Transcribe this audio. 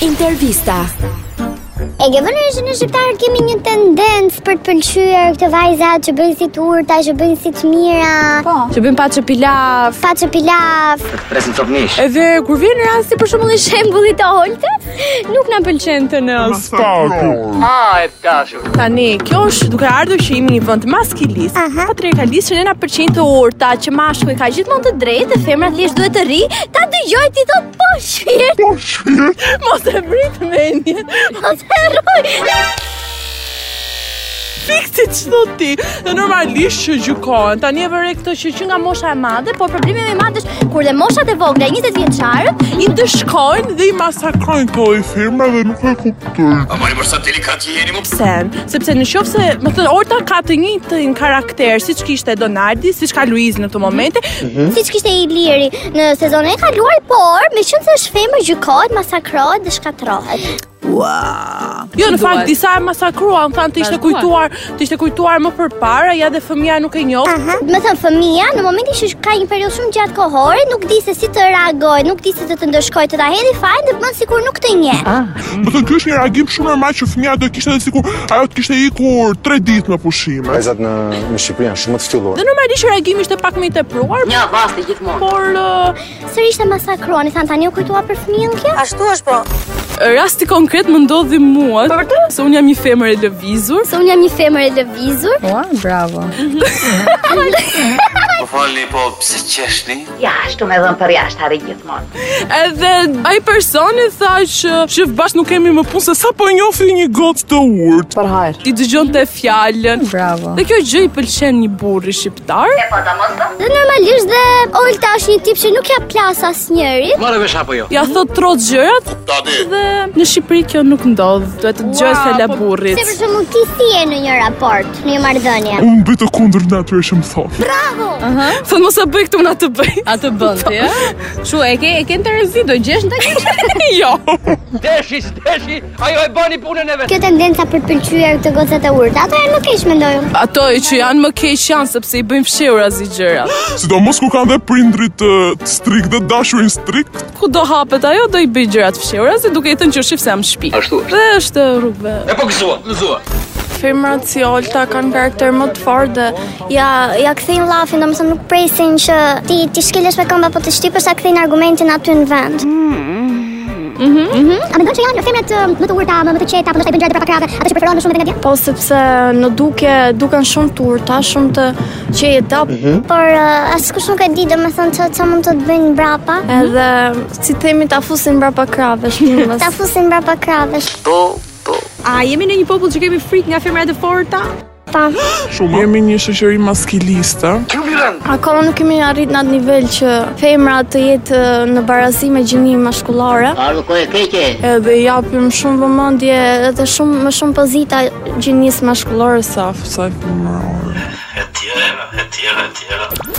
Intervista E ke vënë re që ne shqiptarët kemi një tendencë për të pëlqyer këto vajza që bëjnë si të urta, që bëjnë si të mira. Po, që bëjnë paçë pilaf, paçë pilaf. Të presin top mish. Edhe kur vjen rasti për shembull i shembullit te Olta, nuk na pëlqente ne aspak. Ah, e tash. Tani, kjo është duke ardhur që jemi një vend maskilist. Uh -huh. Patriarkalist që ne na pëlqejnë të urta, që mashkulli ka gjithmonë të drejtë dhe femra thjesht duhet të rri, ta dëgjojë t'i thotë po shpirt. Po shpirt. Mos e vrit mendjen. Mos u mërzit. Fikti që do ti Dhe normalisht që gjykohen Ta vë re këto që që nga mosha e madhe Por problemi më i madh është Kur dhe moshat e vogla 20 vjeçarët I ndëshkojnë dhe i masakrojnë Këto femra dhe nuk e ku Aman për sa delikat që jeni më pësen Sepse ne shohim se Domethënë Olta ka të njëjtin karakter Siç kishte Donaldi Siç ka Luizi në këto momente mm -hmm. Siç kishte Iliri Në sezonin e kaluar Por meqenëse është femër gjykohet Masakrohet dhe shkatërrohet Wow. Jo, në fakt disa e masakruan, thanë të ishte kujtuar Të ishte kujtuar më përpara, ja dhe fëmija nuk e njeh. Aha, domethënë fëmija, në momentin që ka një periudhë shumë të gjatë kohore, nuk di se si të reagojë, nuk di si të të ndëshkojë të ta hedhë fajin dhe bën sikur nuk të njeh. Ah, mm. Domethënë, kjo është një reagim shumë normal që fëmija do kishte edhe sikur ajo të kishte ikur tre ditë me pushime. Vajzat në, në Shqipëri janë shumë të shtypur. Dhe normalisht reagimi ishte pak më i tepruar. Një avast e gjithmonë. Por, uh, Sërish e masakruan, i thanë tani u kujtua për fëmijën kjo? Ashtu është po. Rasti konkret më ndodhi mua. Po vërtet? Se un jam një femër e lëvizur. Se un jam një femër e lëvizur. Ua, bravo. Po falni po pse qeshni? Ja, ashtu më dhën për jashtë harri gjithmonë. Edhe ai personi tha që shif bash nuk kemi më punë se sa po njofi një gocë të urtë. Për hajr. I dëgjonte fjalën. Bravo. Dhe kjo gjë i pëlqen një burri shqip tar? Patjetër mos do? Dhe normalisht dhe Olta është një tip që nuk ja plas asnjeri. More vesh apo jo? Ia thotë troç gjërat. Ta di. Dhe në Shqipëri kjo nuk ndodh. Duhet të dëgjosh wow, se la po- burrit. Se për shembull ti si je në një raport, në një marrëdhënie. Unë bëj të kundërtën asaj çfarë më thotë. Bravo. Ëh. Uh -huh. mos e bëj këtu na të bëj. A të bën ti, ëh? Çu e ke e ke interesit do gjesh ndaj. jo. Deshi, deshi. Ajo e bani punën e vetë. Kjo tendenca për të pëlqyer këto gocat e urta, ato janë më keq mendoj. Ato që janë më keq janë sepse i bëjnë fshehurazi gjërat. Sidomos kur kanë dhe prindrit strikt dhe të dashurin strikt. Ku do hapet ajo do i bëj gjërat fshehurazi duke i thënë që shif se jam në shtëpi. Ashtu është. Dhe është rrugëve. E po gëzuat, gëzuat. Femrat si Olta kanë karakter më të fortë dhe Ja, ja kthejnë llafin, domethënë nuk presin që ti, ti shkelesh me këmbë, apo të shtypesh, ta kthejnë argumentin aty në vend. Mhm. Mhm. A mendon që janë femrat um, më të urta, më të qeta, ndoshta i bëjnë gjërat mbrapa krahëve, ato që preferohen më shumë edhe nga Po sepse në dukje duken shumë të urta, shumë të qeta. Mhm. Por uh, askush nuk e di domethënë çfarë çfarë mund të të bëjnë mbrapa. Edhe si themi ta fusin mbrapa krahëve, shumë. Ta fusin mbrapa krahëve. Po, po. A jemi në një popull që kemi frikë nga femrat e forta? Shumë. Jemi një shoqëri maskiliste. Akoma nuk kemi arrit në atë nivel që femra të jetë në barazi me gjininë mashkullore. A do e keqe? Edhe i japim shumë vëmendje edhe shumë më shumë pozita gjinisë mashkullore sesa femrore. Etj, etj, etj.